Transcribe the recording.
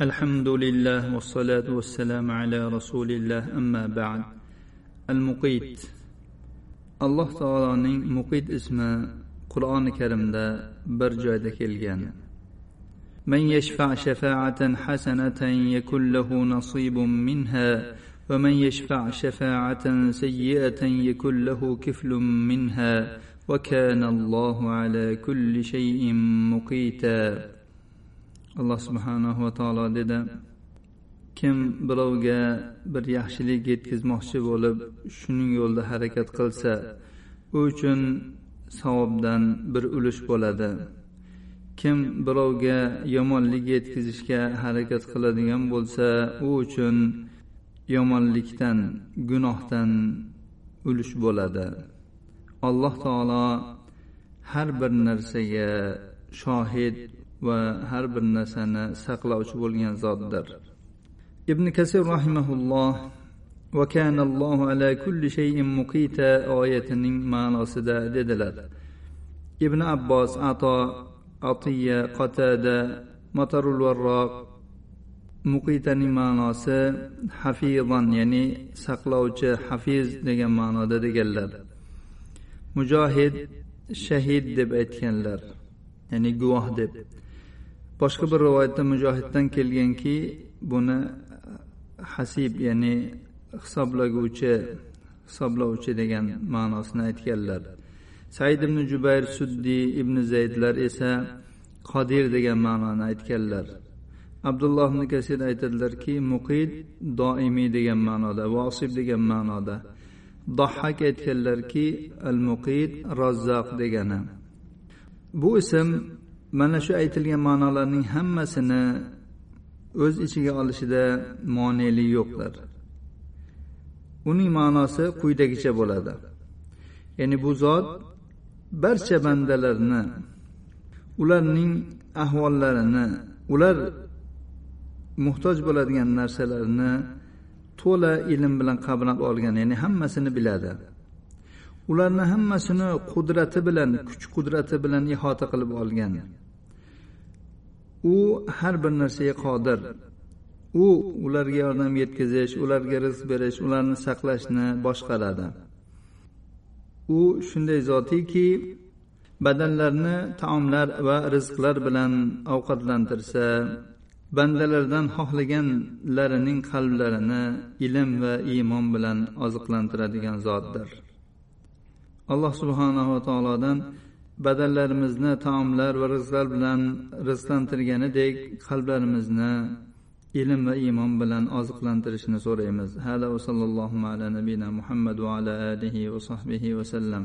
الحمد لله والصلاة والسلام على رسول الله أما بعد المقيت. alloh taoloning muqid ismi qur'oni karimda bir joyda kelgan. من يشفع شفاعة حسنة يكن له نصيب منها ومن يشفع شفاعة سيئة يكن له كفل منها وكان الله على كل شيء مقيتا alloh subhanava taolo dedi kim birovga bir yaxshilik yetkazmoqchi bo'lib shuning yo'lida harakat qilsa u uchun savobdan bir ulush bo'ladi. Kim birovga yomonlik yetkazishga harakat qiladigan bo'lsa u uchun yomonlikdan gunohdan ulush bo'ladi. Alloh taolo har bir narsaga shohid va har bir narsani saqlovchi bo'lgan zotdir. Ibn kasir rahimahulloh va kanallohu ala kulli shayin muqita oyatining ma'nosida dedilar. Ibn abbos ato atiya qatada matarul varroq muqitaning ma'nosi hafizon ya'ni saqlovchi hafiz degan ma'noda deganlar. Mujohid shahid deb aytganlar ya'ni guvoh deb. Boshqa bir rivoyatda mujohiddan kelganki buni hasib ya'ni hisoblaguvchi hisoblovchi degan ma'nosini aytganlar. Said ibn jubayr suddiy ibn zaydlar esa qodir degan ma'noni aytganlar. Abdulloh ibn kasir aytadilarki muqid doimiy degan ma'noda vosib degan ma'noda. Dohhak aytganlarki al muqid rozzoq degani. Bu ism mana shu aytilgan ma'nolarning hammasini o'z ichiga olishida monelik yo'qdir uning ma'nosi quyidagicha bo'ladi. Ya'ni bu zot barcha bandalarni ularning ahvollarini ular muhtoj bo'ladigan narsalarni to'la ilm bilan qamrab olgan ya'ni hammasini biladi. Ularni hammasini qudrati bilan kuch qudrati bilan ihota qilib olgan. U har bir narsaga qodir. U ularga yordam yetkazish ularga rizq berish ularni saqlashni boshqaradi. U shunday zotiki badanlarni taomlar va rizqlar bilan ovqatlantirsa bandalardan xohlaganlarining qalblarini ilm va iymon bilan oziqlantiradigan zotdir. Alloh subhanava taolodan badanlarimizni taomlar va rizqlar bilan rizqlantirganidek qalblarimizni ilm va iymon bilan oziqlantirishni so'raymiz. Hada va sallallohu ala nabiyina muhammad va ala alihi va sahbihi vasallam